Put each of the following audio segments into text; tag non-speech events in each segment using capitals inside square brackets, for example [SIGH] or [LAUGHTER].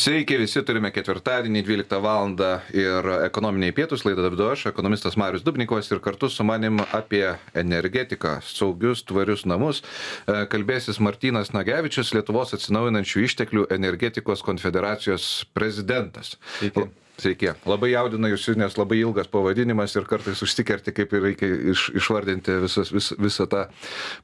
Sveiki, visi turime ketvirtadienį 12 val. ir ekonominiai pietus laidą vedu aš, ekonomistas Marius Dubnikovas ir kartu su manim apie energetiką, saugius, tvarius namus e, kalbėsis Martinas Nagevičius, Lietuvos atsinaujinančių išteklių energetikos konfederacijos prezidentas. Sveiki. Sveiki. Labai jaudina jūs, nes labai ilgas pavadinimas ir kartais užsikerti, kaip ir reikia iš, išvardinti visas, vis, visą tą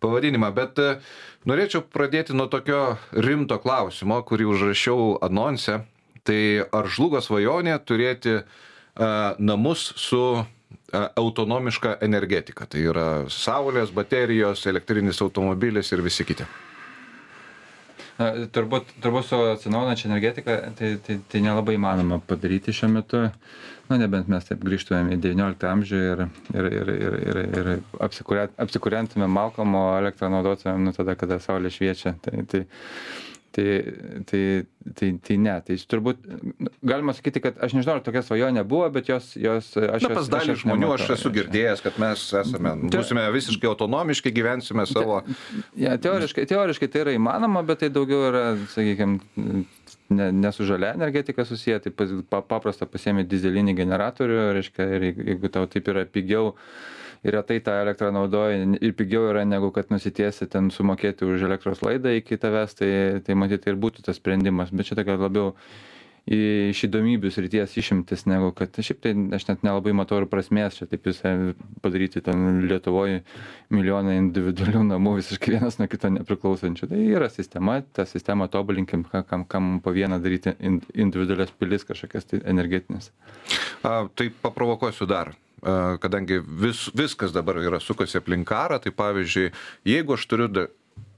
pavadinimą. Bet uh, Norėčiau pradėti nuo tokio rimto klausimo, kurį užrašiau anonse. Tai ar žlugo svajonė turėti uh, namus su uh, autonomiška energetika? Tai yra saulės, baterijos, elektrinis automobilis ir visi kiti. Na, turbūt, turbūt su atsinaujinančia energetika tai, tai, tai nelabai įmanoma padaryti šiuo metu. Na, nebent mes taip grįžtumėm į XIX amžių ir, ir, ir, ir, ir, ir apsikūrentumėm Malkomo elektrą naudotumėm nu, tada, kada saulė šviečia. Tai, tai, tai, tai, tai, tai ne. Tai turbūt galima sakyti, kad aš nežinau, ar tokia svajonė buvo, bet jos... jos aš Na, pas dalį žmonių nematau, aš esu girdėjęs, kad mes esame, būsime visiškai autonomiškai, gyvensime savo... Te, ja, teoriškai, teoriškai tai yra įmanoma, bet tai daugiau yra, sakykime, ne, ne su žalia energetika susiję, tai pa, paprasta pasiemi dizelinį generatorių, reiškia, ir jeigu tau taip yra pigiau ir retai tą elektrą naudoji ir pigiau yra negu kad nusitiesi ten sumokėti už elektros laidą iki tavęs, tai, tai matyt ir būtų tas sprendimas, bet čia tokia labiau iš įdomybių srities išimtis negu kad šiaip tai aš net nelabai matau ir prasmės čia taip visą padaryti ten lietuvoj milijoną individualių namų visiškai vienas nuo kito nepriklausančių. Tai yra sistema tą sistemą tobulinkim kam kam po vieną daryti individualias pilis kažkokias tai energetines a tai paprovokuosiu dar kadangi vis viskas dabar yra sukasi aplink karą tai pavyzdžiui jeigu aš turiu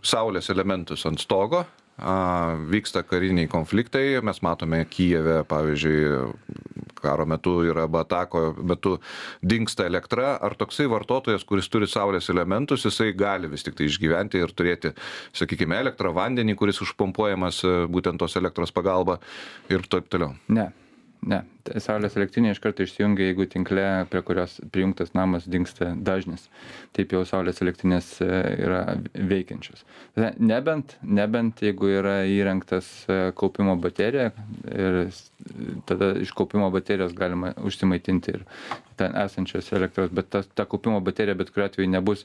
saulės elementus ant stogo a vyksta kariniai konfliktai mes matome kijeve pavyzdžiui karo metu yra arba atako metu dingsta elektra. Ar toksai vartotojas kuris turi saulės elementus jisai gali vis tiktai išgyventi ir turėti sakykime elektrą vandenį kuris užpumpuojamas būtent tos elektros pagalba ir taip toliau? Ne ne saulės elektrinė iš karto išsijungia jeigu tinkle prie kurios prijungtas namas dingsta dažnis. Taip jau saulės elektrinės e, yra veikiančios. Nebent nebent jeigu yra įrengtas e, kaupimo baterija ir tada iš kaupimo baterijos galima užsimaitinti ir ten esančios elektros bet tas ta kaupimo baterija bet kuriuo atveju nebus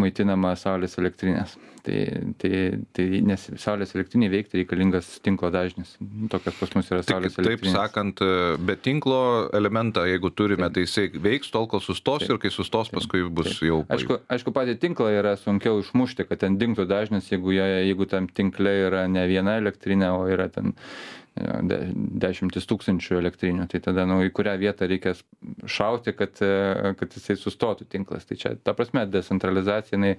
maitinama saulės elektrinės. Tai tai tai nes saulės elektrinei veikti reikalingas tinklo dažnis. Tokios pas mus yra saulės elektrinės. taip sakant be tinklo elementą jeigu turime tai jisai veiks tol kol sustos ir kai sustos paskui bus jau aišku aišku patį tinklą yra sunkiau išmušti kad ten dingtų dažnis jeigu jeigu tam tinkle yra ne viena elektrinė o yra ten de, dešimtis tūkstančių elektrinių, tai tada, nu, į kurią vietą reikės šauti, kad, e, kad jisai sustotų tinklas. Tai čia, ta prasme, decentralizacija, jinai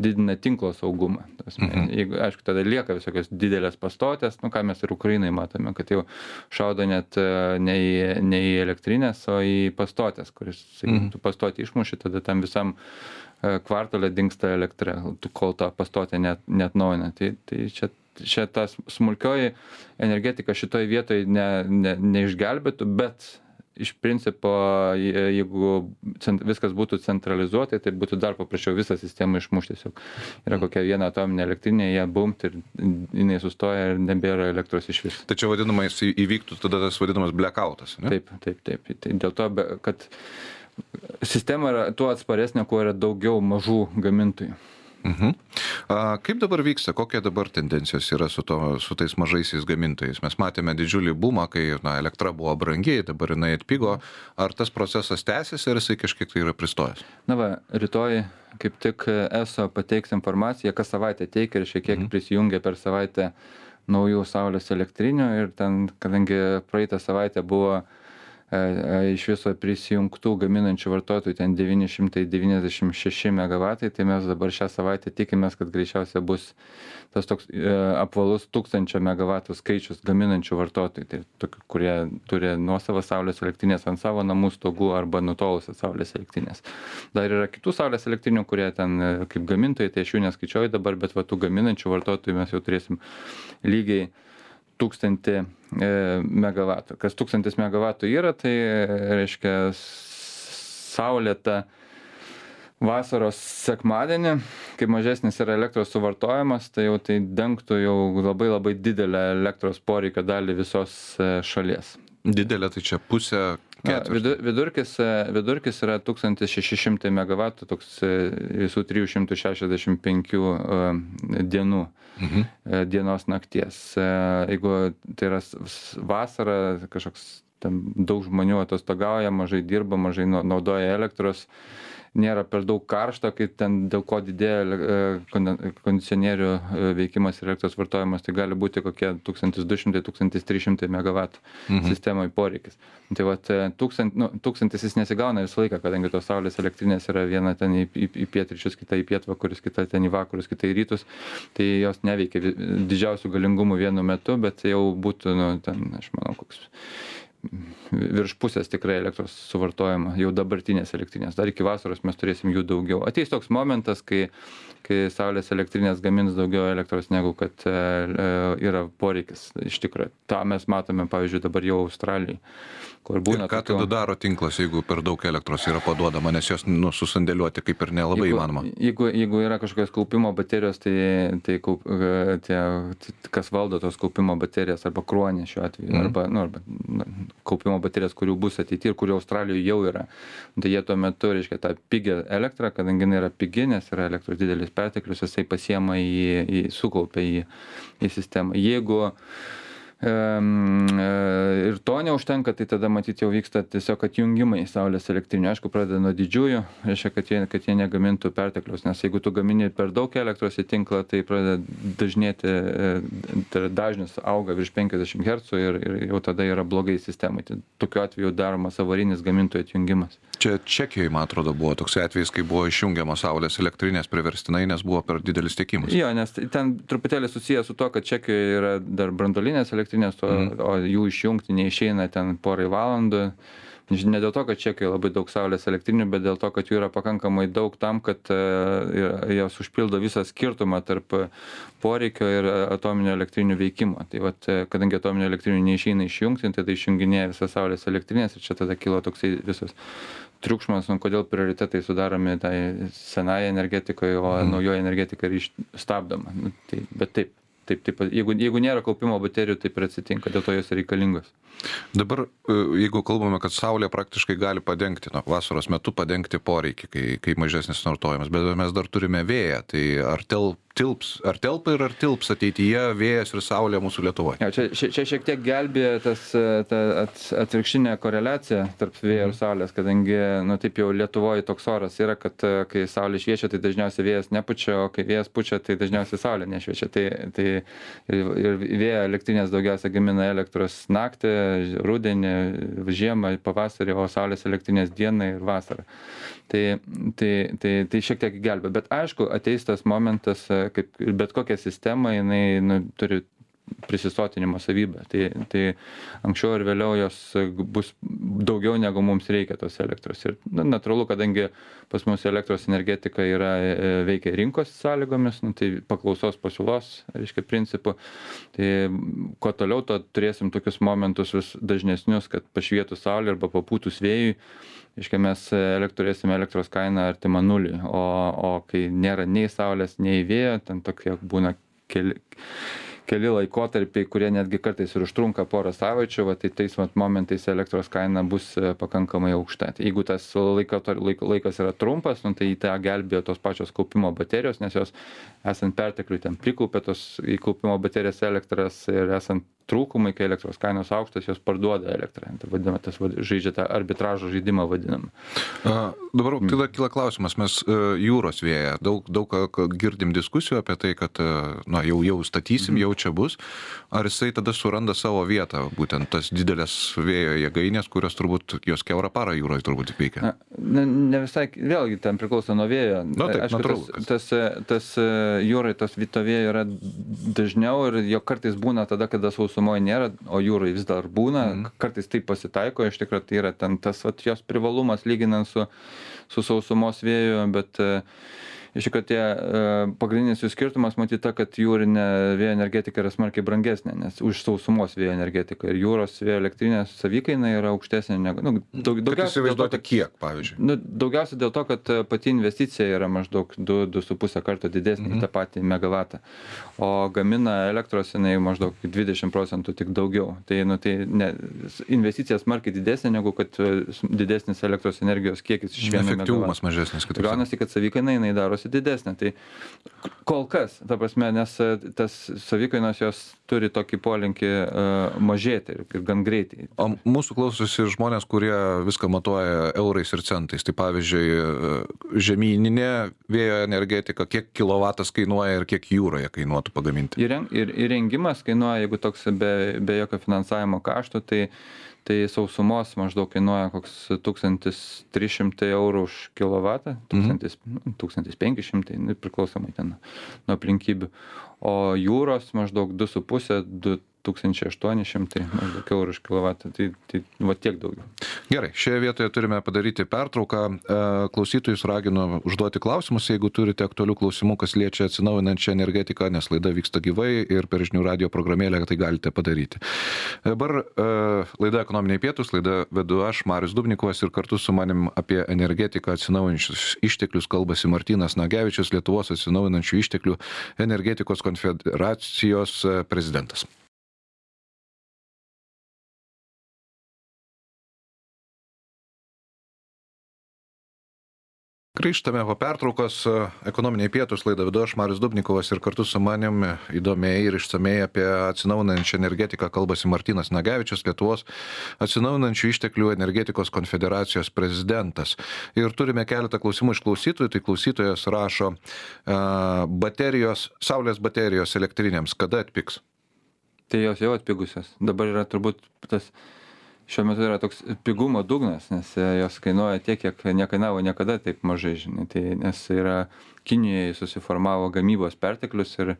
didina tinklo saugumą. Prasme, mhm. Jeigu, aišku, tada lieka visokios didelės pastotės, nu, ką mes ir Ukrainai matome, kad jau šaudo net e, ne į, ne į elektrinės, o į pastotės, kuris, sakykim, mhm. tu pastotį išmuši, tada tam visam e, kvartalė dinksta elektra, kol tą pastotę net, net naujina. Tai, tai čia čia ta smulkioji energetika šitoj vietoj ne ne neišgelbėtų bet iš principo jeigu viskas būtų centralizuotai tai būtų dar paprasčiau visą sistemą išmušt tiesiog. Yra kokia viena atominė elektrinė ją bumbt ir jinai sustoja ir nebėra elektros išvis tai čia vadinamas įvyktų tada tas vadinamas blekautas ane taip taip taip. Tai dėl to kad sistema yra tuo atsparesnė kuo yra daugiau mažų gamintojų Mhm. A, kaip dabar vyksta, kokie dabar tendencijos yra su, to, su tais mažaisiais gamintojais? Mes matėme didžiulį bumą, kai na, elektra buvo brangiai, dabar jinai atpigo. Ar tas procesas tęsiasi ar jisai kažkiek tai yra pristojęs? Na va, rytoj kaip tik ESO pateiks informaciją, kas savaitę teikia ir šiek tiek mhm. prisijungia per savaitę naujų saulės elektrinių ir ten, kadangi praeitą savaitę buvo iš viso prisijungtų gaminančių vartotojų ten 996 megavatai, tai mes dabar šią savaitę tikimės, kad greičiausiai bus tas toks e, apvalus tūkstančio megavatų skaičius gaminančių vartotojų, tai tokių, kurie turi nuosavą saulės elektrinės ant savo namų stogų arba nutolusias saulės elektrinės. Dar yra kitų saulės elektrinių, kurie ten e, kaip gamintojai, tai aš jų neskaičiuoju dabar, bet va tų gaminančių vartotojų mes jau turėsim lygiai tūkstantį e, megavatų. Kas tūkstantis megavatų yra, tai reiškia saulėta vasaros sekmadienį, kai mažesnis yra elektros suvartojimas, tai jau tai dengtų jau labai labai didelę elektros poreikio dalį visos e, šalies. Didelė, tai čia pusė Ja, vidu- vidurkis, e, vidurkis yra 1600 MW, toks e, visų 365 e, dienų Mhm. dienos nakties. Jeigu tai yra vasara, kažkoks ten daug žmonių atostogauja, mažai dirba, mažai nau- naudoja elektros, nėra per daug karšta, kai ten dėl ko didėja e, kondicionierių e, veikimas ir elektros vartojimas, tai gali būti kokie 1200-1300 MW Mhm. sistemai poreikis. Tai vat e, tūkstant, nu, tūkstantis jis nesigauna visą laiką, kadangi tos saulės elektrinės yra viena ten į, į, į pietryčius, kita į pietvakarius, kita ten į vakarus, kita į rytus, tai jos neveikia didžiausių galingumų vienu metu, bet jau būtų, nu, ten, aš manau, koks virš pusės tikrai elektros suvartojama jau dabartinės elektrinės. Dar iki vasaros mes turėsim jų daugiau. Ateis toks momentas, kai, kai saulės elektrinės gamins daugiau elektros negu kad e, e, yra poreikis iš tikrųjų. Ta mes matome, pavyzdžiui, dabar jau Australijai, kur Ir būna ką tada daro tinklas, jeigu per daug elektros yra paduodama, nes jos nu, susandėliuoti kaip ir nelabai jeigu, įmanoma. Jeigu, jeigu yra kažkokios kaupimo baterijos, tai, tai kaup, e, tie, kas valdo tos kaupimo baterijas, arba kruonė šiuo atveju, mm. arba, nu, arba kaupimo baterijas, kurių bus ateityje ir kurių Australijoje jau yra. Tai jie tuo metu, reiškia, tą pigę elektrą, kadangi jinai yra pigi, nes yra elektros didelis perteklius, jisai pasiema į, į sukaupia į, į sistemą. Jeigu e, ir to neužtenka, tai tada matyti jau vyksta tiesiog atjungimai saulės elektrinių. Aišku, pradeda nuo didžiųjų, reiškia, kad jie, kad jie negamintų pertekliaus, nes jeigu tu gamini per daug elektros į tinklą, tai pradeda dažnėti, e, tai dažnis auga virš 50 Hz ir, ir jau tada yra blogai sistemai. Tai tokiu atveju daromas avarinis gamintojų atjungimas. Čia Čekijoje, man atrodo, buvo toks atvejis, kai buvo išjungiamos saulės elektrinės priverstinai, nes buvo per didelis tiekimas. Jo, nes ten truputėlį susijęs su to, kad Čekijoje yra dar brandolinės elektrinės, Mhm. o jų išjungti neišeina ten porai valandų. Ne dėl to, kad Čekijoje labai daug saulės elektrinių, bet dėl to, kad jų yra pakankamai daug tam, kad e, jos užpildo visą skirtumą tarp e, poreikio ir e, atominio elektrinių veikimo. Tai vat, kadangi atominio elektrinių neišeina išjungti, tai tada išjunginėja visas saulės elektrinės ir čia tada kilo toksai visas triukšmas, nu, kodėl prioritetai sudaromi tai senai energetikoje, o Mhm. naujoji energetika yra stabdoma. Nu, tai, bet taip, taip, taip, jeigu, jeigu nėra kaupimo baterijų, taip ir atsitinka, dėl to jos reikalingos. Dabar, e, jeigu kalbame, kad Saulė praktiškai gali padengti, na, vasaros metu padengti poreikį, kai, kai mažesnis vartojimas, bet mes dar turime vėją, tai ar tel, tilps, ar telpa ir ar tilps ateityje vėjas ir Saulė mūsų Lietuvoje? Ja, čia, čia, čia šiek tiek gelbėja tas e, ta at, atvirkštinė koreliacija tarp vėjo ir saulės, kadangi, nu taip jau Lietuvoje toks oras yra, kad e, kai saulė šviečia, tai dažniausiai vėjas nepučia, o kai vėjas pučia, tai dažniausiai saulė nešviečia. Tai, tai ir, ir vėjo elektrinės daugiausia gamina elektros naktį, rudenį, žiemą, pavasarį, o saulės elektrinės dieną ir vasarą. Tai, tai, tai, tai šiek tiek gelbė. Bet aišku, ateis tas momentas, e, kaip bet kokia sistema, jinai nu, turi prisisotinimo savybę. Tai, tai anksčiau ir vėliau jos bus daugiau negu mums reikia tos elektros. Ir na, natūralu, kadangi pas mus elektros energetika yra e, veikia rinkos sąlygomis, nu, tai paklausos pasiūlos, reiškia, principu. Tai kuo toliau, to turėsim tokius momentus vis dažnesnius, kad pašvietų saulė arba papūtus vėjui. Iškia, mes turėsime elektros kainą artimą nuliui, o, o kai nėra nei saulės, nei vėjo, ten tokie būna keli, keli laikotarpiai, kurie netgi kartais ir užtrunka porą savaičių, va, tai tais vat, momentais elektros kaina bus e, pakankamai aukšta. Tai jeigu tas laiko, laiko, laikas yra trumpas, nu, tai tą gelbėjo tos pačios kaupimo baterijos, nes jos esant pertekliui ten prikaupia tos į kaupimo baterijas elektras ir esant trūkumai, kai elektros kainos aukštas, jos parduoda elektrą. Tai vadinama, tas vad- žaidžia tą arbitražo žaidimą vadinamą. A, Dabar tada kyla klausimas, mes e, jūros vėją, daug, daug girdim diskusijų apie tai, kad e, na, jau, jau statysim, jau čia bus. Ar jisai tada suranda savo vietą, būtent tas didelės vėjo jėgainės, kurios turbūt, jos keurą parą jūroje turbūt veikia. Na, ne, ne visai, vėlgi ten priklauso nuo vėjo. Nu, taip, Aišku, natūralu, tas, tas, tas e, jūrai, tas vito vėjo yra dažniau ir jo kartais būna tada, kada sausumoje nėra, o jūrai vis dar būna, Mhm. kartais tai pasitaiko, iš tikrųjų tai yra ten tas vat, jos privalumas lyginant su, su sausumos vėju, bet iš tikro tie pagrindinis jų skirtumas matyt ta kad jūrinė vėjo energetika yra smarkiai brangesnė nes už sausumos vėjo energetiką ir jūros vėjo elektrinės savikaina yra aukštesnė negu nu daug daugiausia kad kiek pavyzdžiui? Nu daugiausia dėl to kad pati investicija yra maždaug du du su puse karto didesnė į tą patį megavatą. O gamina elektros jinai maždaug dvidešim procentų tik daugiau. Tai nu tai ne investicija smarkiai didesnė negu kad didesnis elektros energijos kiekis iš vieno efektyvumas megavato mažesnis kitaip gaunasi kad savikaina jinai darosi didesnė tai kol kas ta prasme nes tas savikainos jos turi tokį polinkį mažėti ir ir gan greitai. O mūsų klausosi žmonės kurie viską matuoja eurais ir centais. Tai pavyzdžiui žemyninė vėjo energetika kiek kilovatas kainuoja ir kiek jūroje kainuotų pagaminti? Įren ir įrengimas kainuoja jeigu toks be be jokio finansavimo kaštų tai tai sausumos maždaug kainuoja koks tūkstantis trys šimtai eurų už kilovatą tūkstantis nu tūkstantis penki šimtai nu priklausomai ten nuo aplinkybių. O jūros maždaug du su puse du tūkstančiai aštuoni šimtai maždaug eurų už kilovatą. Tai tai va tiek daugiau. Gerai šioje vietoje turime padaryti pertrauką. E, klausytojus raginu užduoti klausimus jeigu turite aktualių klausimų kas liečia atsinaujinančią energetiką nes laida vyksta gyvai ir per žinių radijo programėlę tai galite padaryti. Dabar e, laida ekonominiai pietūs laidą vedu aš marius dubnikovas ir kartu su manim apie energetiką atsinaujinančius išteklius kalbasi martynas nagevičius lietuvos atsinaujinančių išteklių energetikos konfederacijos e, prezidentas grįžtame po pertraukos. Ekonominiai pietūs laidą vedu aš marius dubnikovas ir kartu su manim įdomiai ir išsamiai apie atsinaujinančią energetiką kalbasi martynas nagevičius lietuvos atsinaujinančių išteklių energetikos konfederacijos prezidentas. Ir turime keletą klausimų iš klausytojų. Tai klausytojas rašo baterijos saulės baterijos elektrinėms kada atpigs? Tai jos jau atpigusios. Dabar yra turbūt tas šiuo metu yra toks pigumo dugnas nes e, jos kainuoja tiek kiek nekainavo niekada taip mažai žinai. Tai nes yra kinijoj susiformavo gamybos perteklius ir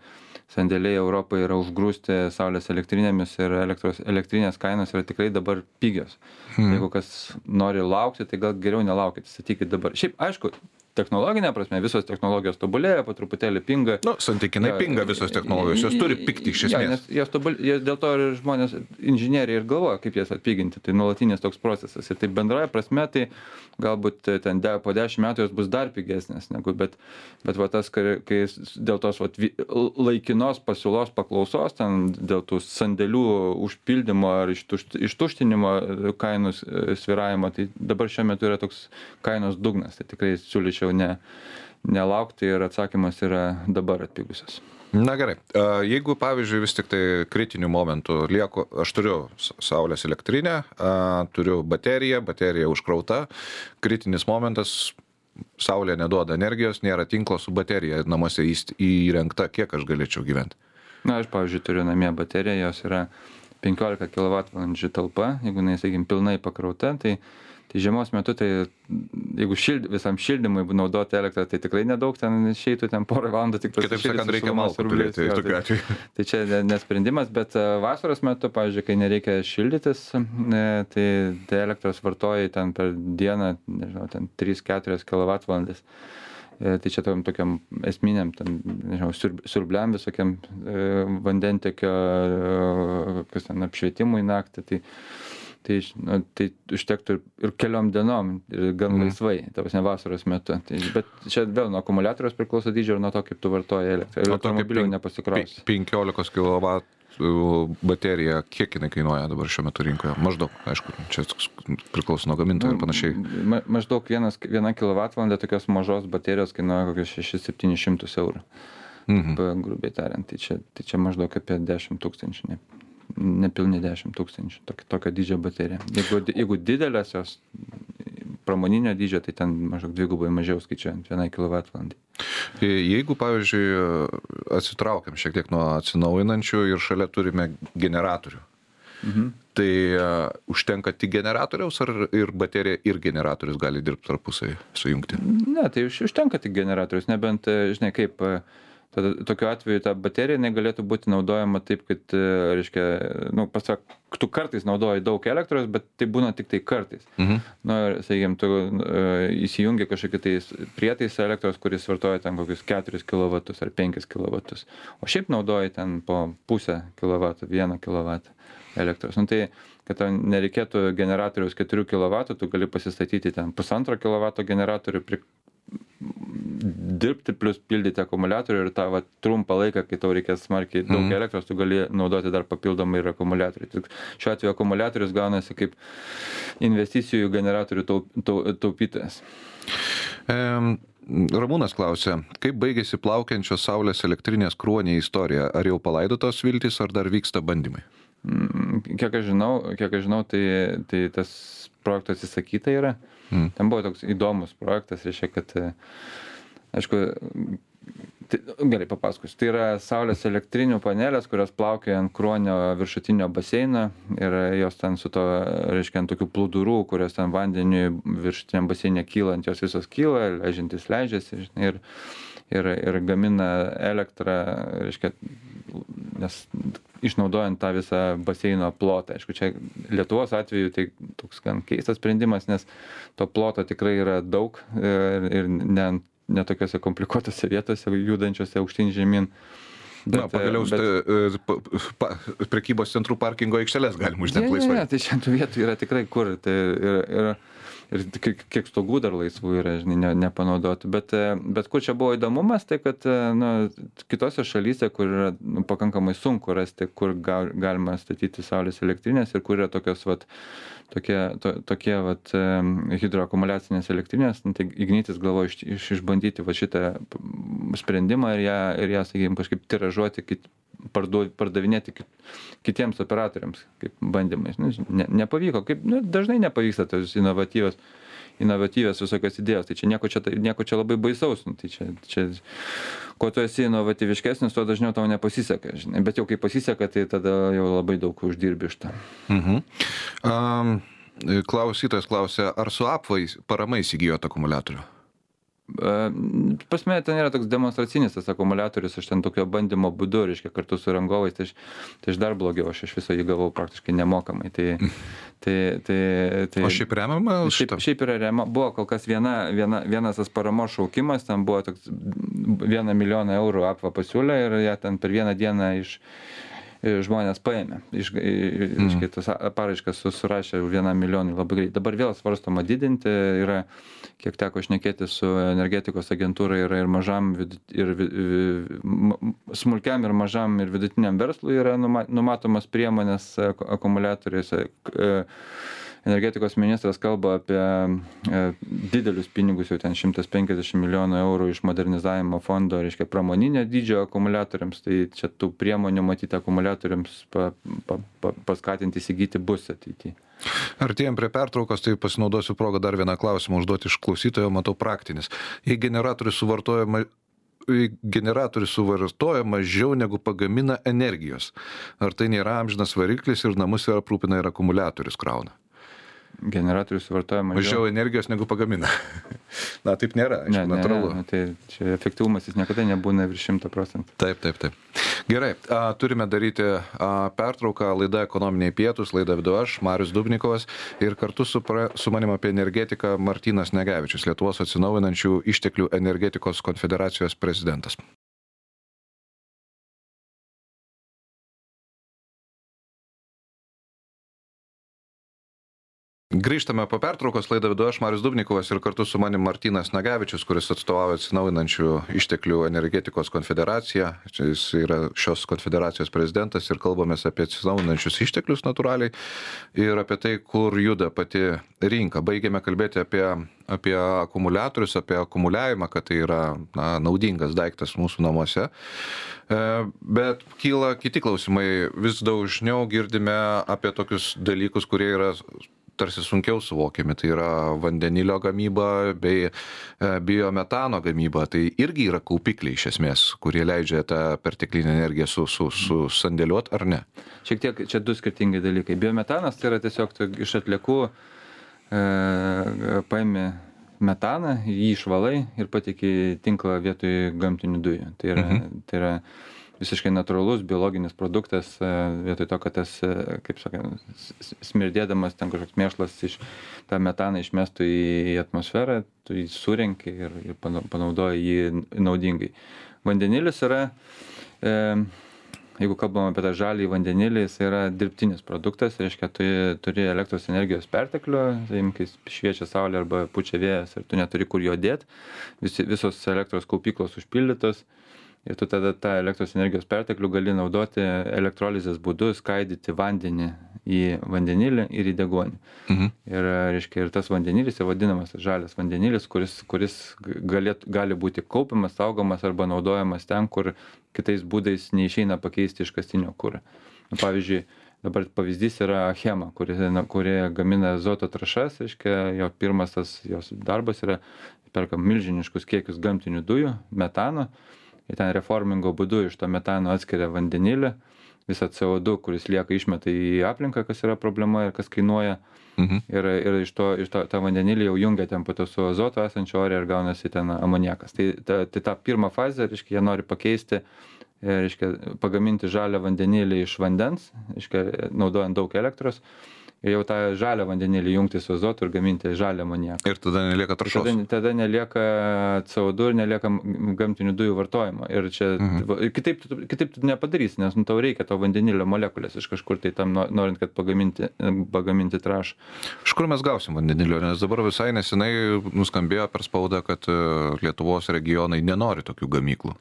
sandėliai europoj yra užgrūsti saulės elektrinėmis ir elektros elektrinės kainos yra tikrai dabar pigios. Hmm. jeigu kas nori laukti tai gal geriau nelaukit statykit dabar. Šiaip aišku technologine prasme visos technologijos tobulėja po truputėlį pinga. Nu santykinai pinga visos technologijos jos turi pigti iš esmės. jos tobul jos dėl to ir žmonės inžinieriai ir galvoja kaip jas atpiginti. Tai nuolatinis toks procesas. Ir taip bendrąja prasme tai galbūt ten de po dešim metų jos bus dar pigesnės negu bet bet va tas kai kai dėl tos vi laikinos pasiūlos paklausos ten dėl tų sandėlių užpildymo ar ištušt ištuštinimo kainų svyravimo tai dabar šiuo metu yra toks kainos dugnas. Tai tikrai siūlyčiau ne nelaukti ir atsakymas yra dabar atpigusios na gerai. A jeigu pavyzdžiui vis tiktai kritiniu momentu lieku aš turiu saulės elektrinę a turiu bateriją baterija užkrauta. Kritinis momentas saulė neduoda energijos nėra tinklo su baterija namuose įrengta kiek aš galėčiau gyvent na aš pavyzdžiui turiu namie bateriją jos yra penkiolika kilovatvalandžių talpa. Jeigu jinai sakykim pilnai pakrauta tai tai žiemos metu tai jeigu šild visam šildymui naudoti elektrą tai tikrai nedaug ten išeitų ten porą valandų tik kitaip sakant reikia malkų turėti tokiu atveju. Tai čia ne ne sprendimas bet vasaros metu pavyzdžiui kai nereikia šildytis e tai tai elektros vartoji ten per dieną nežinau ten tris keturias kilovatvalandes e tai čia tam tokiam esminiam ten nežinau siurb siurbliam visokiem e vandentiekio kas ten apšvietimui naktį tai tai na tai užtektų ir keliom dienom ir gan laisvai ta prasme vasaros metu. Tai bet čia vėl nuo akumuliatoriaus priklauso dydžio ir nuo to kaip tu vartoji elektrą elektromobiliu nepasikrausi. penkiolikos kilovatų baterija kiek jinai kainuoja dabar šiuo metu rinkoje? Maždaug aišku čia priklauso nuo gamintojo ir panašiai. ma maždaug vienas viena kilovatvalandė tokios mažos baterijos kainuoja kokius šešis septynis šimtus eurų. Mhm. Grubiai tariant tai čia tai čia maždaug apie dešim tūkstančių ne nepilni dešim tūkstančių tok tokio dydžio baterija. Jeigu jeigu didelės jos pramoninio dydžio tai ten maždaug dvigubai mažiau skaičiuojant vienai kilovatvalandei jeigu pavyzdžiui atsitraukiam šiek tiek nuo atsinaujinančių ir šalia turime generatorių mhm. tai užtenka tik generatoriaus ar ir baterija ir generatorius gali dirbt tarpusavy sujungti? Ne tai už užtenka tik generatorius nebent žinai kaip tada tokiu atveju ta baterija jinai galėtų būti naudojama taip kad reiškia nu pasak tu kartais naudoji daug elektros, bet tai būna tik tai kartais. Mhm. Na ir, sakykime, tu uh, įsijungi kažkokį tai prietaisą elektros, kuris vartoja ten kokius 4 kW ar 5 kW. O šiaip naudoji ten po pusę kW, 1 kW elektros. Nu, tai kad tau nereikėtų generatoriaus 4 kW, tu gali pasistatyti ten pusantro kW generatorių, pri, dirbti plus pildyti akumuliatorių ir tą vat, trumpą laiką, kai tau reikės smarkiai daug Mhm. elektros, tu gali naudoti dar papildomai ir akumuliatorių. Tik šiuo atveju akumuliatorius gaunasi kaip investicijų generatorių taup, taup, taupytojas. Em, Ramūnas klausė, kaip baigėsi plaukiančios saulės elektrinės kruonė istorija? Ar jau palaidotos viltys, ar dar vyksta bandymai? Mm, Kiek aš žinau, kiek aš žinau tai, tai tas projektas įsakyta yra. Mm. Ten buvo toks įdomus projektas, reiškia, kad, aišku, tai, gerai papasakosiu. Tai yra saulės elektrinių panelės, kurios plaukia ant kruonio viršutinio baseino ir jos ten su to, reiškia, ant tokių plūdurų, kurios ten vandeniui viršutiniam baseinė kyla, ant jos visos kyla, leidžiantis leidžiasi ir, ir, ir gamina elektrą, reiškia, nes išnaudojant tą visą baseino plotą. Aišku, čia Lietuvos atveju tai toks gan keistas sprendimas, nes to ploto tikrai yra daug ir, ir ne, ne tokiuose komplikuotose vietose, judančiose aukštyn žemyn. Bet, Na, pagaliau bet, e, pa, pa, prekybos centrų parkingo aikštelės galima uždengti ne, ne, laisvai. ne, tai tų vietų yra tikrai kur. Tai ir, ir, ir kiek, kiek stogų dar laisvų yra, žinai, ne, nepanaudotų. Bet, e, bet kur čia buvo įdomumas, tai kad e, nu, kitose šalyse, kur yra nu, pakankamai sunku rasti, kur ga, galima statyti saulės elektrinės ir kur yra tokios, vat, tokie, to, tokie vat, e, hidroakumuliacinės elektrinės, nu, tai Ignitis galvoja iš, iš, išbandyti va, šitą sprendimą ir ją, ir ją sakykime, kažkaip tiražuoti, kit, parduo, pardavinėti kit, kitiems operatoriams, kaip bandymais. Nu, ne, nepavyko, kaip nu, dažnai nepavyksta tos inovatyvios inovatyvios visokios idėjos, tai čia nieko čia, nieko čia labai baisaus, nu, tai čia, čia, kuo tu esi inovatyviškesnis, tuo dažniau tau nepasiseka, žinai, bet jau kai pasiseka, tai tada jau labai daug uždirbi iš to. Mhm. Um, klausytojas klausė, ar su apvais parama įsigijot akumuliatorių? Pas mane ten yra toks demonstracinis tas akumuliatorius, aš ten tokio bandymo būdu, reiškia, kartu su rangovais, tai aš, tai aš dar blogiau, aš iš viso jį gavau praktiškai nemokamai. Tai, tai, tai, tai, O šiaip remiama? šiaip, šiaip yra rema, buvo kol kas viena, viena, vienas tas paramos šaukimas, ten buvo toks vieną milijoną eurų apva pasiūlė ir ją ten per vieną dieną iš žmonės paėmė. Iš, iškai tas paraiškas surašė vieną milijoną labai greit. Dabar vėl svarstoma didinti, yra, kiek teko šnekėti su energetikos agentūra, yra ir mažam, ir smulkiam, ir mažam, ir vidutiniam verslui yra numatomas priemonės akumuliatoriuose energetikos ministras kalba apie didelius pinigus, jau ten 150 milijonų eurų iš modernizavimo fondo, reiškia pramoninio dydžio akumuliatoriams, tai čia tų priemonių matyti akumuliatoriams pa, pa, pa, paskatinti įsigyti bus ateityje. Artėjom prie pertraukos, tai pasinaudosiu progą dar vieną klausimą užduoti iš klausytojo, matau praktinis. Jei generatorius suvartojama generatorius suvartoja mažiau negu pagamina energijos. Ar tai nėra amžinas variklis ir namus yra aprūpina ir akumuliatorius krauna? Generatorius suvartoja mažiau. Mažiau energijos negu pagamina. [LAUGHS] Na, taip nėra, aišku, ne, ne, natūralu. Ne, tai čia efektyvumas jis niekada nebūna virš 100 procentų. Taip, taip, taip. Gerai, a, turime daryti a, pertrauką, laida ekonominiai pietus, laida vidu aš, Marius Dubnikovas ir kartu su, pra, su manim apie energetiką Martinas Negevičius, Lietuvos atsinaujinančių išteklių energetikos konfederacijos prezidentas. Grįžtame po pertraukos, laidą vedu aš, Marius Dubnikovas ir kartu su manim Martinas Nagavičius, kuris atstovauja atsinaujinančių išteklių energetikos konfederaciją. Jis yra šios konfederacijos prezidentas ir kalbamės apie atsinaujinančius išteklius natūraliai ir apie tai, kur juda pati rinka. Baigėme kalbėti apie, apie akumuliatorius, apie akumuliavimą, kad tai yra na, naudingas daiktas mūsų namuose. Bet kyla kiti klausimai. Vis dažniau girdime apie tokius dalykus, kurie yra tarsi sunkiau suvokiami, tai yra vandenilio gamyba bei biometano gamyba, tai irgi yra kaupikliai iš esmės, kurie leidžia tą perteklinę energiją su, su, su sandėliuot ar ne? Šiek tiek čia du skirtingi dalykai. Biometanas tai yra tiesiog iš atliekų e, paimi metaną, jį išvalai ir patikė tinklą vietoj gamtinių dujų. Tai yra, mhm. tai yra visiškai natūralus biologinis produktas, e, vietoj to, kad tas, e, kaip sakant, smirdėdamas ten kažkoks mėšlas iš tą metaną išmestų į atmosferą, tu jį surenki ir, ir panaudoji jį naudingai. Vandenilis yra, e, jeigu kalbam apie tą žalį vandenilį, jis yra dirbtinis produktas, reiškia, tu turi elektros energijos perteklių, kai šviečia saulė arba pučia vėjas ir tu neturi kur jo dėti, vis, visos elektros kaupyklos užpildytos ir tu tada tą elektros energijos perteklių gali naudoti elektrolizės būdu skaidyti vandenį į vandenilį ir į deguonį. Mhm. Ir, reiškia, ir tas vandenilis yra vadinamas žalias vandenilis, kuris, kuris galėt, gali būti kaupiamas, saugomas arba naudojamas ten, kur kitais būdais neišeina pakeisti iškastinio kūro. Nu, pavyzdžiui, dabar pavyzdys yra Achema, kuri, kuri gamina azoto trašas, reiškia, jo pirmas tas jos darbas yra perka milžiniškus kiekius gamtinių dujų, metano, ir ten reformingo būdu iš to metano atskiria vandenilį, visą CO2, kuris lieka išmeta į aplinką, kas yra problema ir kas kainuoja. Mhm. Ir, ir iš to, iš to tą vandenilį jau jungia ten po to su azoto esančio ore ir gaunasi ten amoniakas. Tai, ta, tai tą pirmą fazę, reiškia, jie nori pakeisti, reiškia, pagaminti žalią vandenilį iš vandens, reiškia, naudojant daug elektros ir jau tą žalią vandenilį jungti su azotu ir gaminti žalią amoniaką. Ir tada nelieka taršos. Tada, tada nelieka CO2 ir nelieka gamtinių dujų vartojimo. Ir čia mhm. kitaip, kitaip tu nepadarysi, nes nu, tau reikia to vandenilio molekulės iš kažkur tai tam norint, kad pagaminti, pagaminti trašą. Iš kur mes gausim vandenilio, nes dabar visai nesenai nuskambėjo per spaudą, kad e, Lietuvos regionai nenori tokių gamyklų.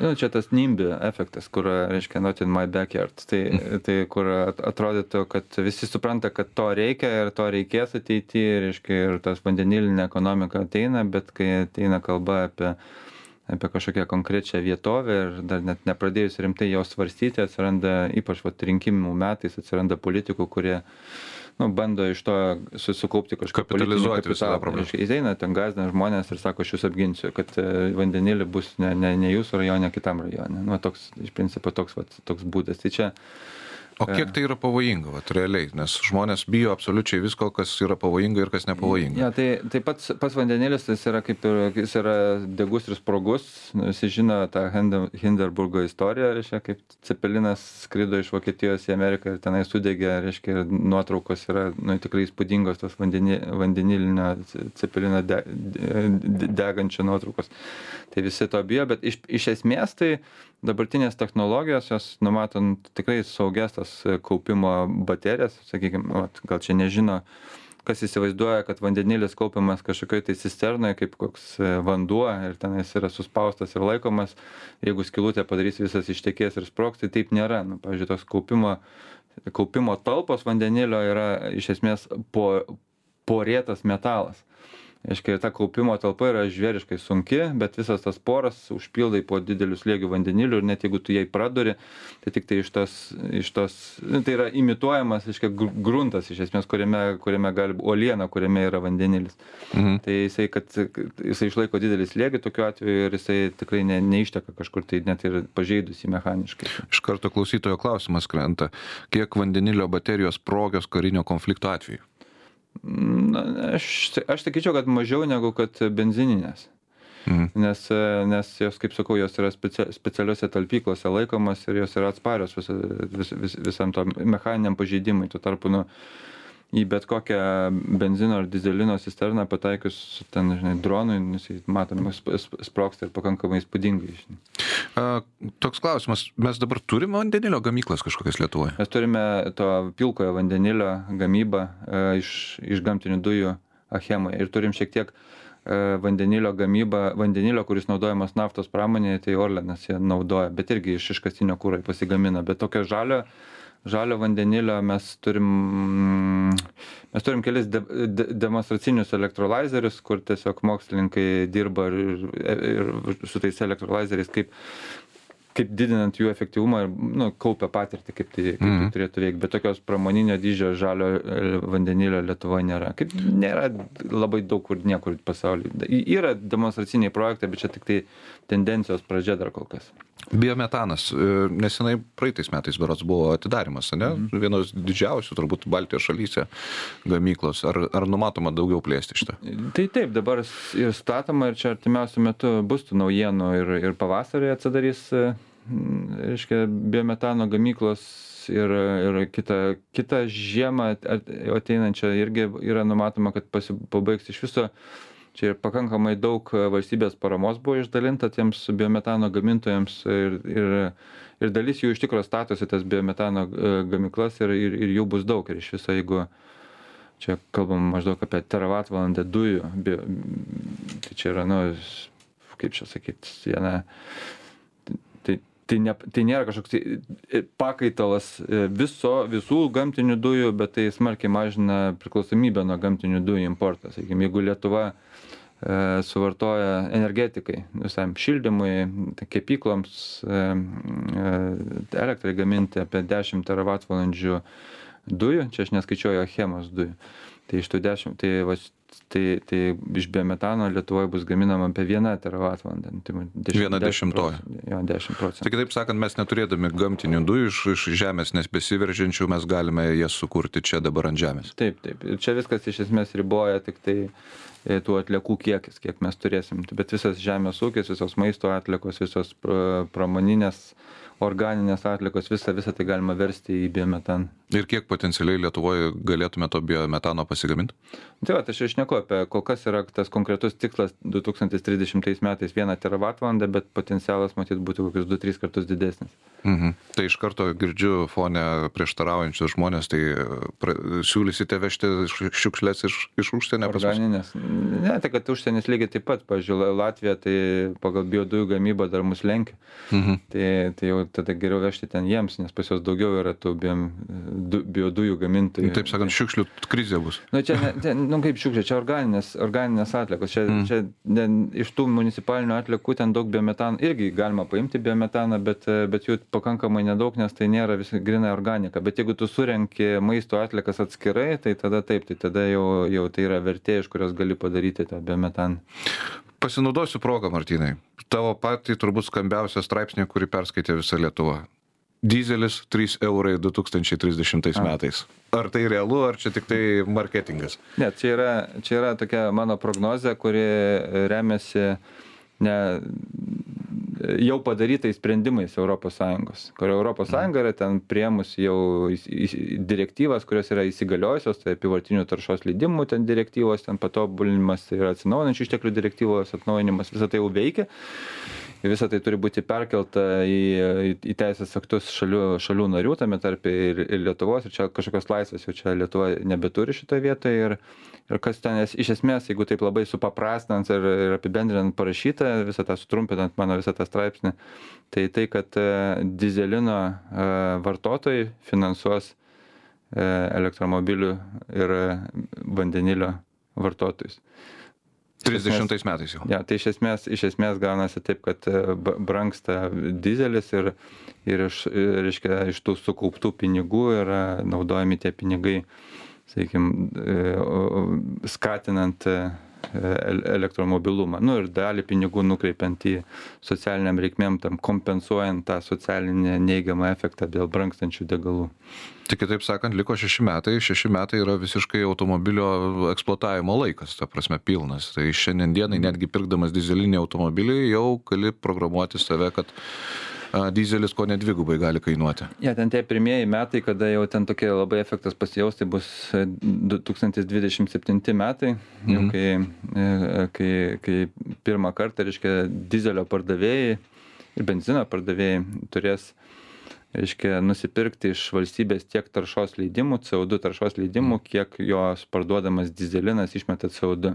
Nu, čia tas nimbi efektas, kur, reiškia, not in my backyard. Tai, tai kur atrodytų, kad visi supranta, kad to reikia ir to reikės ateityje, reiškia, ir tas vandenilinė ekonomika ateina, bet kai ateina kalba apie apie kažkokią konkrečią vietovę ir dar net nepradėjus rimtai jos svarstyti, atsiranda, ypač vat, rinkimų metais, atsiranda politikų, kurie nu, bando iš to susikaupti kažką. Kapitalizuoti visą problemą. Jis eina, ten gazdina žmonės ir sako, aš jūs apginsiu, kad e, vandenilį bus ne, ne, ne jūsų rajone, kitam rajone. Nu, toks, iš principo, toks, vat, toks būdas. Tai čia O kiek tai yra pavojinga, vat, realiai, nes žmonės bijo absoliučiai visko, kas yra pavojinga ir kas nepavojinga. Ja, tai, tai pats, pats vandenilis, jis yra kaip ir, jis yra degus ir sprogus, visi žino tą Hinderburgo istoriją, reiškia, kaip Cepelinas skrido iš Vokietijos į Ameriką ir tenai sudegė, reiškia, nuotraukos yra nu, tikrai įspūdingos tos vandeni, vandenilinio Cepelino de, de, degančio nuotraukos. Tai visi to bijo, bet iš, iš esmės tai dabartinės technologijos, jos numatant tikrai saugias tas kaupimo baterijas, sakykime, gal čia nežino, kas įsivaizduoja, kad vandenilis kaupiamas kažkokioj tai cisternoje kaip koks e, vanduo ir tenais yra suspaustas ir laikomas, jeigu skilutė padarys visas ištekės ir sproks, tai taip nėra. Nu, pavyzdžiui, tos kaupimo, kaupimo talpos vandenilio yra iš esmės po, porėtas metalas reiškia ta kaupimo talpa yra žvėriškai sunki bet visas tas poras užpildai po dideliu slėgiu vandeniliu ir net jeigu tu jai praduri tai tiktai iš tos iš tos tai yra imituojamas reiškia gruntas iš esmės kuriame kuriame gali uoliena kuriame yra vandenilis. Mhm. tai jisai kad jisai išlaiko didelį slėgį tokiu atveju ir jisai tikrai ne neišteka kažkur tai net ir pažeidus jį mechaniškai. Iš karto klausytojo klausimas krenta. Kiek vandenilio baterijos sprogios karinio konflikto atveju Na, aš, aš sakyčiau, kad mažiau negu kad benzininės. Mhm. Nes, nes jos, kaip sakau, jos yra specia, specialiuose talpyklose laikomas ir jos yra atsparios vis, vis, vis, visam to mechaniniam pažeidimui. Tuo tarpu, nu, į bet kokią benzino ar dizelino cisterną pataikius ten, žinai, dronui, jis matom, sproksta ir pakankamai įspūdingai. A, toks klausimas, mes dabar turime vandenilio gamyklas kažkokias Lietuvoje? Mes turime to pilkojo vandenilio gamybą a, iš, iš gamtinių dujų Achemoje ir turim šiek tiek vandenilio gamybą, vandenilio, kuris naudojamas naftos pramonėje, tai Orlenas jie naudoja, bet irgi iš iškastinio kūro pasigamina, bet tokio žalio žalio vandenilio mes turim mes turim kelis de de demonstracinius elektrolaizerius kur tiesiog mokslininkai dirba ir ir su tais elektrolaizeriais kaip kaip didinant jų efektyvumą ir nu, kaupia patirtį, kaip tai, kaip tai mhm. turėtų veikti. Bet tokios pramoninio dydžio žalio e, vandenilio Lietuvoje nėra. Kaip nėra labai daug kur niekur pasaulyje. Yra demonstraciniai projektai, bet čia tik tai tendencijos pradžia dar kol kas. Biometanas. E, nesenai praeitais metais berots buvo atidarimas, ne? Mhm. Vienos didžiausių turbūt Baltijos šalyse gamyklos. Ar, ar numatoma daugiau plėsti šitą? Tai taip, dabar ir statoma ir čia artimiausiu metu bus tų naujienų ir, ir pavasarį atsidarys e, reiškia biometano gamyklos ir ir kitą kitą žiemą ateinančią irgi yra numatoma kad pasi pabaigs iš viso čia pakankamai daug valstybės paramos buvo išdalinta tiems biometano gamintojams ir ir ir dalis jų iš tikro statosi tas biometano gamyklas ir ir ir jų bus daug. Ir iš viso jeigu čia kalbam maždaug apie teravatvalandę dujų bio tai čia yra nu kaip čia sakyt viena tai ne tai nėra kažkoks tai e, pakaitalas e, viso visų gamtinių dujų bet tai smarkiai mažina priklausomybę nuo gamtinių dujų importo. Sakykim jeigu lietuva e, suvartoja energetikai visam šildymui kepykloms elektrai gaminti apie dešim teravatvalandžių dujų čia aš neskaičiuoju achemos dujų tai iš tų dešim tai vat tai tai iš biometano lietuvoj bus gaminama apie vieną teravatvalandę nu, tai dešim, viena dešimtoji. jo dešim procentų. Tai kitaip sakant mes neturėdami gamtinių dujų iš iš žemės besiveržiančių mes galime jas sukurti čia dabar ant žemės. Taip taip. Ir čia viskas iš esmės riboja tiktai e, tų atliekų kiekis kiek mes turėsim. Bet visas žemės ūkis visos maisto atliekos visos pramoninės organinės atliekos visa visa tai galima versti į biometaną ir kiek potencialiai lietuvoj galėtume to biometano pasigamint tai vat aš ir šneku apie kol kas yra tas konkretus tikslas du tūkstantis trisdešimtais metais vieną teravatvalandę bet potencialas matyt būtų kokius du tris kartus didesnis. Mhm. Tai iš karto girdžiu fone prieštaraujančius žmones tai pra siūlysite vežti šiukšles iš iš užsienio pas mus? Ne tai kad užsienis lygiai taip pat. Pavyzdžiui latvija tai pagal biodujų gamybą dar mus lenkia. Mhm. Tai tai jau tada geriau vežti ten jiems nes pas juos daugiau yra tų biodujų gamintojų. Taip sakant, šiukšlių krizė bus. Na nu, čia, ne, čia, nu kaip šiukšlė, čia organinės, organinės atliekos. Čia, mm. čia ne, iš tų municipalinių atliekų ten daug biometano, irgi galima paimti biometaną, bet, bet jų pakankamai nedaug, nes tai nėra visai grinai organika. Bet jeigu tu surenki maisto atliekas atskirai, tai tada taip, tai tada jau, jau tai yra vertė, iš kurios gali padaryti tą biometaną. Pasinaudosiu progą, Martinai. Tavo patį turbūt skambiausią straipsnį, kurį perskaitė visa Lietuva. Dyzelis trys eurai du tūkstančiai trisdešimtais metais. Ar tai realu ar čia tiktai marketingas? Ne čia yra čia yra tokia mano prognozė kuri remiasi ne jau padarytais sprendimais europos sąjungos kur europos sąjunga yra ten priėmusi jau direktyvas kurios yra įsigaliojusios tai apyvartinių taršos leidimų ten direktyvos ten patobulinimas tai yra atsinaujinančių išteklių direktyvos atnaujinimas visa tai jau veikia visa tai turi būti perkelta į į teisės aktus šalių šalių narių tame tarpe ir ir lietuvos. Ir čia kažkokios laisvės jau čia lietuva nebeturi šitoj vietoj. Ir ir kas ten iš esmės jeigu taip labai supaprastinant ir ir apibendrinant parašyta visą tą sutrumpinant mano visą tą straipsnį tai tai kad e, dyzelino e, vartotojai finansuos e, elektromobilių ir vandenilio vartotojus trisdešimtais metais jau. Jo tai iš esmės iš esmės gaunasi taip kad e, brangsta dyzelis ir ir iš reiškia iš tų sukauptų pinigų yra naudojami tie pinigai sakykim e, skatinant e, elektromobilumą. Nu ir dalį pinigų nukreipiant į socialinėm reikmėm tam kompensuojant tą socialinį neigiamą efektą dėl brangstančių degalų. Tai kitaip sakant liko šeši metai. Šeši metai yra visiškai automobilio eksploatavimo laikas ta prasme pilnas. Tai šiandien dienai netgi pirkdamas dyzelinį automobilį jau gali programuoti save kad dyzelis kone dvigubai gali kainuoti. Ja, ten tie pirmieji metai, kada jau ten tokie labai efektas pasijaus, tai bus 2027 metai, mhm. jau kai, e, kai, kai pirmą kartą, reiškia, dizelio pardavėjai ir benzino pardavėjai turės reiškia nusipirkti iš valstybės tiek taršos leidimų co du taršos leidimų mm. kiek jos parduodamas dyzelinas išmeta co du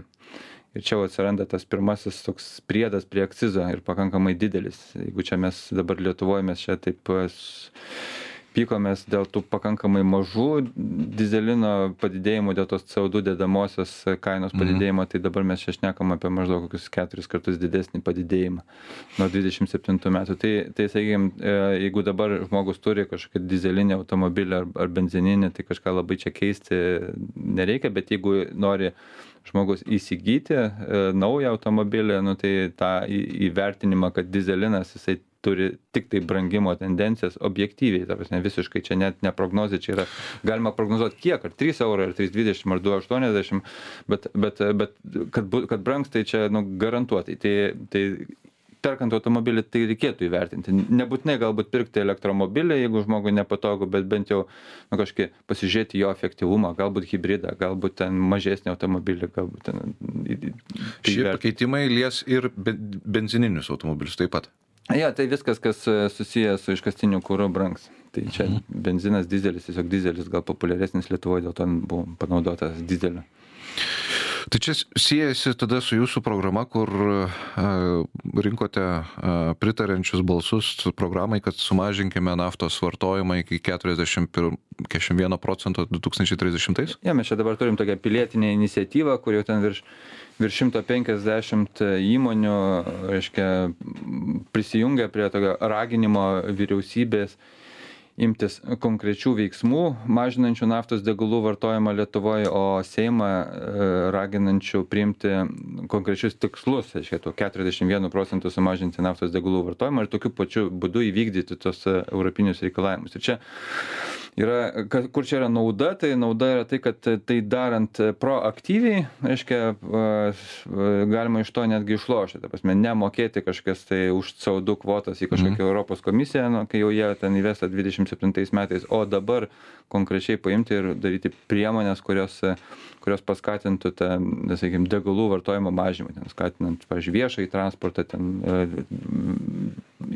ir čia jau atsiranda tas pirmasis toks priedas prie akcizo ir pakankamai didelis jeigu čia mes dabar lietuvoj mes čia taip pykomės dėl tų pakankamai mažų dyzelino padidėjimų dėl tos co2 dedamosios kainos mhm. padidėjimo tai dabar mes čia šnekam apie maždaug kokius keturis kartus didesnį padidėjimą nuo dvidešim septintų metų tai tai sakykim e, jeigu dabar žmogus turi kažkokį dyzelinį automobilį ar ar benzininį tai kažką labai čia keisti nereikia bet jeigu nori žmogus įsigyti e, naują automobilį nu tai tą įvertinimą kad dyzelinas jisai turi tiktai brangimo tendencijas objektyviai ta prasme visiškai. Čia net ne prognozė čia yra galima prognozuot kiek ar trys eurai ar trys dvidešim ar du aštuoniasdešim bet bet bet kad kad brangs tai čia nu garantuotai. Tai tai perkant automobilį tai reikėtų įvertinti. Nebūtinai galbūt pirkti elektromobilį jeigu žmogui nepatogu bet bent jau nu kažkokį pasižiūrėti jo efektyvumą galbūt hibridą galbūt ten mažesnį automobilį galbūt ten šie pakeitimai lies ir be benzininius automobilius taip pat. Jo tai viskas kas e, susiję su iškastiniu kuru brangs. Tai čia mhm. benzinas dyzelis tiesiog dyzelis gal populiaresnis lietuvoj dėl to buvo panaudotas dyzelio tai čia siejasi tada su jūsų programa kur rinkote pritariančius balsus programai kad sumažinkime naftos vartojimą iki keturiasdešim pir keturiasdešim vieno procento du tūkstančiai trisdešimtais? Jo mes čia dabar turim tokią pilietinę iniciatyvą kur jau ten virš virš šimto penkiasdešimt įmonių reiškia prisijungė prie tokio raginimo vyriausybės imtis konkrečių veiksmų mažinančių naftos degalų vartojimą lietuvoj o seimą e, raginančių priimti konkrečius tikslus reiškia tuo keturiasdešim vienu procentu sumažinti naftos degalų vartojimą ir tokiu pačiu būdu įvykdyti tuos e, europinius reikalavimus. Ir čia yra ka kur čia yra nauda tai nauda yra tai kad tai darant proaktyviai reiškia galima iš to netgi išlošti ta prasme nemokėti kažkokias tai už co du kvotas į kažkokią mhm. europos komisiją nu kai jau jie ten įves tą dvidešim septintais metais o dabar konkrečiai paimti ir daryti priemones kurios kurios paskatintų tą sakykim degalų vartojimo mažinimą ten skatinant pavyzdžiui viešąjį transportą ten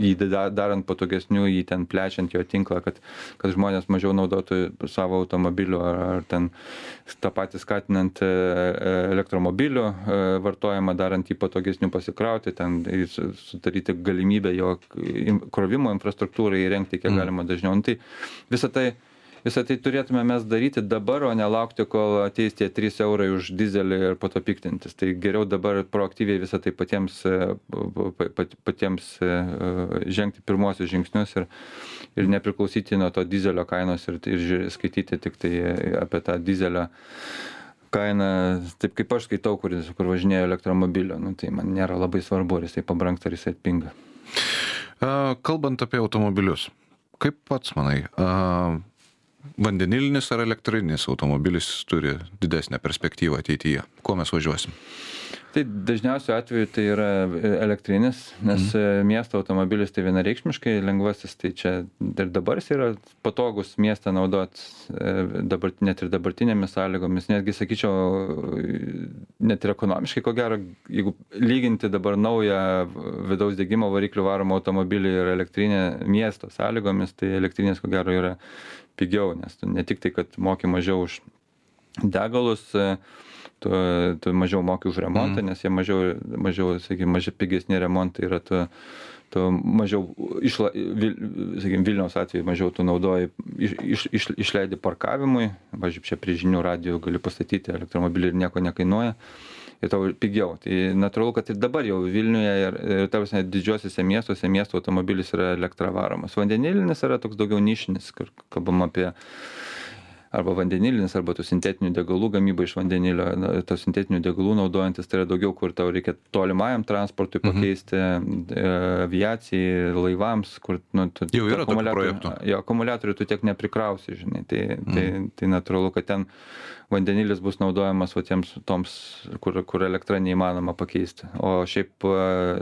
jį da darant patogesniu jį ten plečiant jo tinklą kad kad žmonės mažiau naudotų savo automobilių ar ar ten tą patį skatinant e, e, elektromobilių e, vartojimą darant jį patogesniu pasikrauti ten su sudaryti galimybę jo krovimo infrastruktūrai įrengti kiek mm. galima dažniau nu tai visa tai visa tai turėtume mes daryti dabar o ne laukti kol ateis tie trys eurai už dyzelį ir po to piktintis. Tai geriau dabar proaktyviai visa tai patiems e, pat patiems e, žengti pirmuosius žingsnius ir ir nepriklausyti nuo to dyzelio kainos ir ir skaityti tiktai apie tą dyzelio kainą taip kaip aš skaitau kuris kur važinėju elektromobiliu nu tai man nėra labai svarbu ar jisai pabrangsta ar jisai atpinga. Kalbant apie automobilius kaip pats manai vandenilinis ar elektrinis automobilis turi didesnę perspektyvą ateityje kuo mes važiuosim tai dažniausiu atveju tai yra e, elektrinis nes mhm. miesto automobilis tai vienareikšmiškai lengvasis tai čia ir dabar jis yra patogus mieste naudot e, dabar net ir dabartinėmis sąlygomis netgi sakyčiau net ir ekonomiškai ko gero jeigu lyginti dabar naują vidaus degimo varikliu varomą automobilį ir elektrinę miesto sąlygomis tai elektrinis ko gero yra pigiau nes tu ne tik tai kad moki mažiau už degalus tu tu mažiau moki už remontą mhm. nes jie mažiau mažiau sakykim maži pigesni remontai yra tu tu mažiau išla vil sakykim vilniaus atveju mažiau tu naudoji iš iš iš išleidi parkavimui pavyzdžiui čia prie žinių radijo gali pastatyti elektromobilį ir nieko nekainuoja ir tau pigiau tai natūralu kad ir dabar jau vilniuje ir ir ta prasme didžiuosiuose miestuose miesto automobilis yra elektra varomas vandenilinis yra toks daugiau nišinis kur kalbam apie arba vandenilinis arba tų sintetinių degalų gamyba iš vandenilio tų sintetinių degalų naudojantis tai yra daugiau kur tau reikia tolimajam transportui mhm. pakeisti e, aviacijai laivams kur nu tu jau yra projektų jo akumuliatorių tu tiek neprikrausi žinai tai tai mhm. tai natūralu kad ten vandenilis bus naudojamas va tiems toms kur kur elektra neįmanoma pakeisti. O šiaip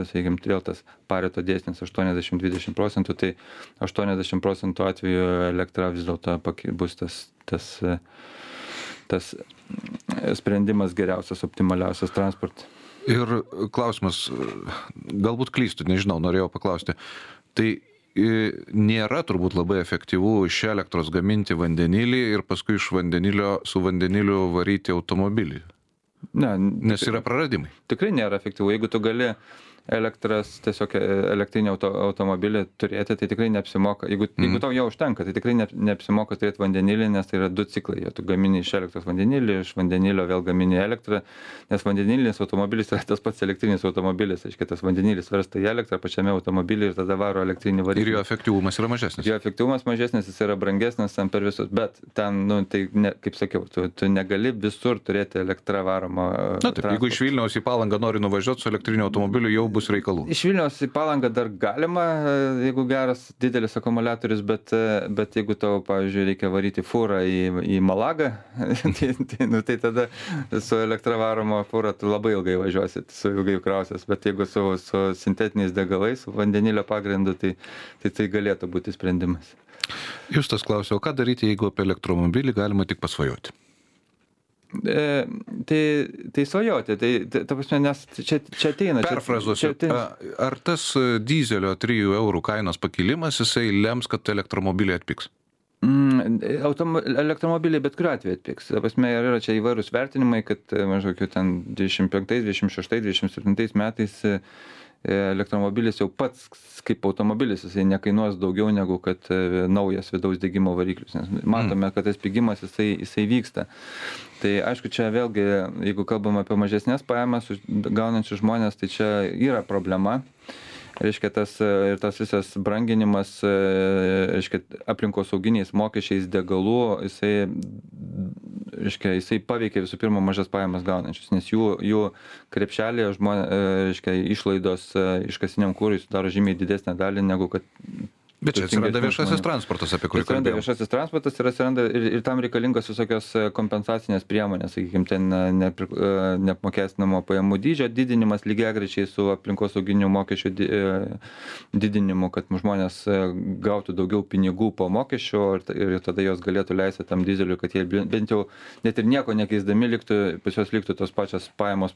sakykim vėl tas pareto dėsnis aštuoniasdešim dvidešim procentų tai aštuoniasdešim procentų atvejų elektra vis dėlto bus tas tas tas sprendimas geriausias optimaliausias transporte. Ir klausimas galbūt klystu nežinau norėjau paklausti. Tai nėra turbūt labai efektyvu iš elektros gaminti vandenilį ir paskui iš vandenilio su vandeniliu varyti automobilį. Ne, nes yra praradimai. Tikrai nėra efektyvu. Jeigu tu gali elektras tiesiog e, elektrinį auto automobilį turėti tai tikrai neapsimoka. Jeigu jeigu mhm. tau jo užtenka tai tikrai ne neapsimoka turėt vandenilį nes tai yra du ciklai. Jo tu gamini iš elektros vandenilį iš vandenilio vėl gamini elektrą nes vandenilinis automobilis yra tas pats elektrinis automobilis. Reiškia tas vandenilis virsta į elektrą pačiame automobily ir tada varo elektrinį variklį. Ir jo efektyvumas yra mažesnis. Jo efektyvumas mažesnis jis yra brangesnis ten per visus bet ten nu tai ne kaip sakiau tu tu negali visur turėti elektra varomą na taip jeigu iš vilniaus į palangą nori nuvažiuot su elektriniu automobiliu jau bus bus reikalų. Iš Vilniaus į Palangą dar galima, e, jeigu geras didelis akumuliatorius, bet, e, bet jeigu tau, pavyzdžiui, reikia varyti fūrą į, į Malagą, [LAUGHS] tai, tai, nu, tai tada su elektra varoma fūra tu labai ilgai važiuosi, su ilgai krausias, bet jeigu su, su sintetiniais degalais, su vandenilio pagrindu, tai, tai tai galėtų būti sprendimas. Jūs tas klausė, o ką daryti, jeigu apie elektromobilį galima tik pasvajoti? E, tai, tai svajoti, tai, tai ta prasme, nes čia, čia ateina. Perfrazuosiu, čia, čia, ar tas e, dizelio 3 eurų kainos pakilimas, jisai lems, kad elektromobiliai atpiks? Mm, automo, elektromobiliai bet kuriuo atveju atpiks. Ta prasme, yra čia įvairūs vertinimai, kad e, maždaug ten 25, 26, 27 metais elektromobilis jau pats kaip automobilis, jisai nekainuos daugiau negu kad e, naujas vidaus degimo variklis. Nes matome, kad tas pigimas jisai, jisai vyksta. Tai aišku, čia vėlgi, jeigu kalbam apie mažesnės pajamas gaunančius žmonės, tai čia yra problema reiškia tas ir tas visas branginimas, e, reiškia aplinkosauginiais mokesčiais degalų, jisai reiškia jisai paveikia visų pirma mažas pajamas gaunančius nes jų jų krepšelyje žmonė e, reiškia išlaidos e, iškastiniam kurui sudaro žymiai didesnę dalį negu kad Bet čia atsiranda viešasis žmonių. transportas, apie kurį kalbėjome. Atsiranda viešasis transportas ir atsiranda ir, ir tam reikalingos visokios e, kompensacinės priemonės, sakykime, ten nepri, neapmokestinamo pajamų dydžio didinimas lygiai grečiai su aplinkosauginiu mokesčių didinimu, kad žmonės gautų daugiau pinigų po mokesčio ir, ir tada jos galėtų leisti tam dizeliui, kad jie bent jau net ir nieko nekeisdami liktų, pas juos liktų tos pačios pajamos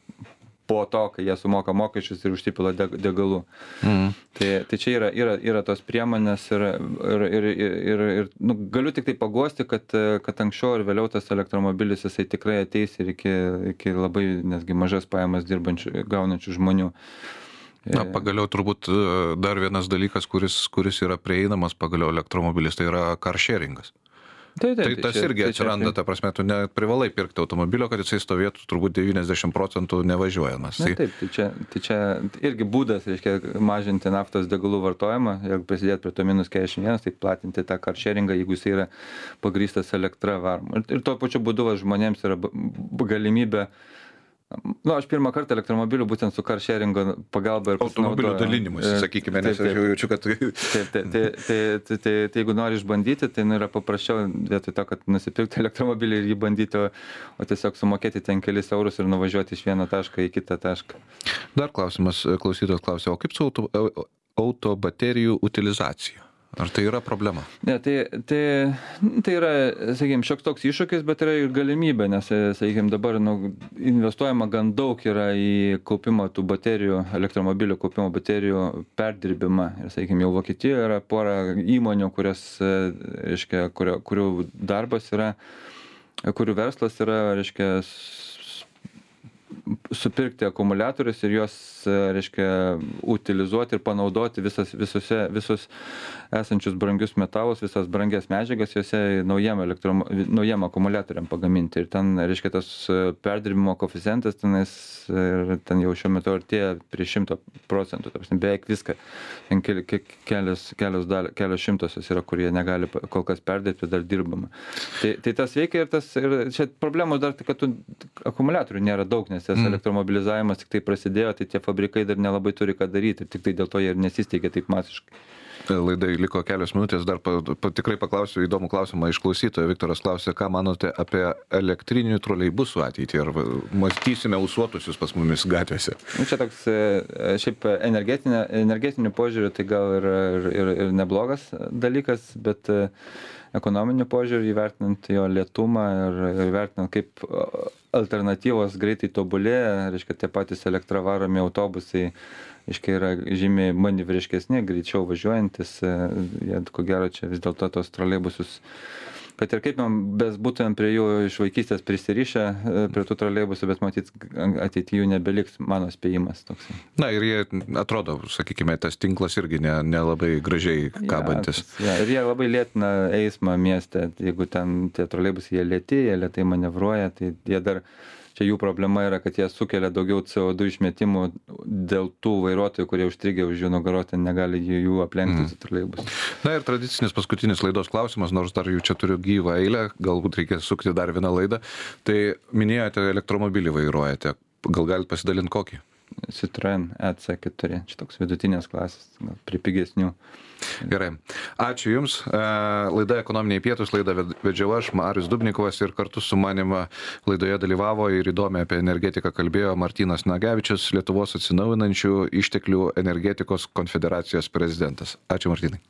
po to, kai jie sumoka mokesčius ir užsipila degalų. Mhm. Tai, tai čia yra, yra, yra tos priemonės ir, ir, ir, ir, ir nu, galiu tik tai pagosti, kad, kad anksčiau ir vėliau tas elektromobilis jisai tikrai ateis ir iki, iki labai nesgi mažas pajamas dirbančių, gaunančių žmonių. Na, pagaliau turbūt e, dar vienas dalykas, kuris, kuris yra prieinamas pagaliau elektromobilis, tai yra car sharingas. Tai, tai, tai tas čia, irgi tai atsiranda, čia, ta prasme, tu neprivalai pirkti automobilio, kad jisai stovėtų turbūt 90 procentų nevažiuojamas. Tai... Na, taip, tai čia, tai čia irgi būdas, reiškia, mažinti naftos degalų vartojimą, jeigu prisidėt prie to minus 41, tai platinti tą karšeringą, jeigu jis yra pagrystas elektra varomu. Ir, ir tuo pačiu būdu žmonėms yra galimybė Nu, aš pirmą kartą elektromobiliu būtent su carsharingo pagalba ir automobilių dalinimus, sakykime, nes aš jau jaučiu, kad... Taip, taip, tai, tai, tai, tai, tai jeigu nori išbandyti, tai nu, yra paprasčiau vietoj to, kad nusipirkti elektromobilį ir jį bandyti, o, o tiesiog sumokėti ten kelis eurus ir nuvažiuoti iš vieno taško į kitą tašką. Dar klausimas, klausytojas klausė, o kaip su auto, auto baterijų utilizacija? Ar tai yra problema? Ne, tai, tai, tai yra, sakykime, šioks toks iššūkis, bet yra ir galimybė, nes, sakykime, dabar nu, investuojama gan daug yra į kaupimo tų baterijų, elektromobilių kaupimo baterijų perdirbimą. Ir, sakykime, jau Vokietijoje yra pora įmonių, kurias, reiškia, kurio, kurių darbas yra, kurių verslas yra, reiškia, supirkti akumuliatorius ir juos, reiškia, utilizuoti ir panaudoti visas, visose, visus esančius brangius metalus, visas brangias medžiagas juose naujiem, elektrom, naujiem akumuliatoriam pagaminti. Ir ten, reiškia, tas perdirbimo koficijantas tenais, ten jau šiuo metu artėja prie šimto procentų, tarsi, beveik viską. Ten kelios, kelios, dal, kelios šimtosios yra, kurie negali kol kas perdirbti, dar dirbama. Tai, tai tas veikia ir tas, ir čia problemos dar, kad tų akumuliatorių nėra daug, nes tas mm. elektromobilizavimas tik tai prasidėjo, tai tie fabrikai dar nelabai turi ką daryti ir tik tai dėl to jie ir nesisteigia taip masiškai. Laidai liko kelios minutės, dar pa, pa, tikrai paklausiu įdomų klausimą iš klausytojo. Viktoras klausė, ką manote apie elektrinių troleibusų ateitį ir mąstysime usuotusius pas mumis gatvėse. Nu, čia toks, e, šiaip energetinių požiūrių tai gal ir, ir, ir, ir neblogas dalykas, bet e, ekonominiu požiūriu įvertinant jo lietumą ir įvertinant kaip alternatyvos greitai tobulėja, reiškia tie patys elektra varomi autobusai reiškia yra žymiai manevriškesni, greičiau važiuojantis, e, jie ko gero čia vis dėlto tos troleibusus kad ir kaip mes būtumėm prie jų iš vaikystės prisirišę e, prie tų troleibusų, bet matyt, ateityje jų nebeliks, mano spėjimas toks. Na ir jie atrodo, sakykime, tas tinklas irgi nelabai ne, ne gražiai kabantis. Ja, ja, ir jie labai lėtina eismą mieste, jeigu ten tie troleibusai jie lėti, jie lėtai manevruoja, tai jie dar čia jų problema yra kad jie sukelia daugiau co du išmetimų dėl tų vairuotojų kurie užstrigę už jų nugaros ten negali jų aplenkti su troleibusu na ir tradicinis paskutinis laidos klausimas nors dar jų čia turiu gyvą eilę galbūt reikės sukti dar vieną laidą. Tai minėjote elektromobilį vairuojate. Gal galit pasidalint kokį Citroen EC4. Čia toks vidutinės klasės, gal prie pigesnių. Gerai. Ačiū Jums. E, laida ekonominiai pietus, laida vedžiau aš, Marius Dubnikovas ir kartu su manima laidoje dalyvavo ir įdomiai apie energetiką kalbėjo Martinas Nagevičius, Lietuvos atsinaujinančių išteklių energetikos konfederacijos prezidentas. Ačiū Martinai.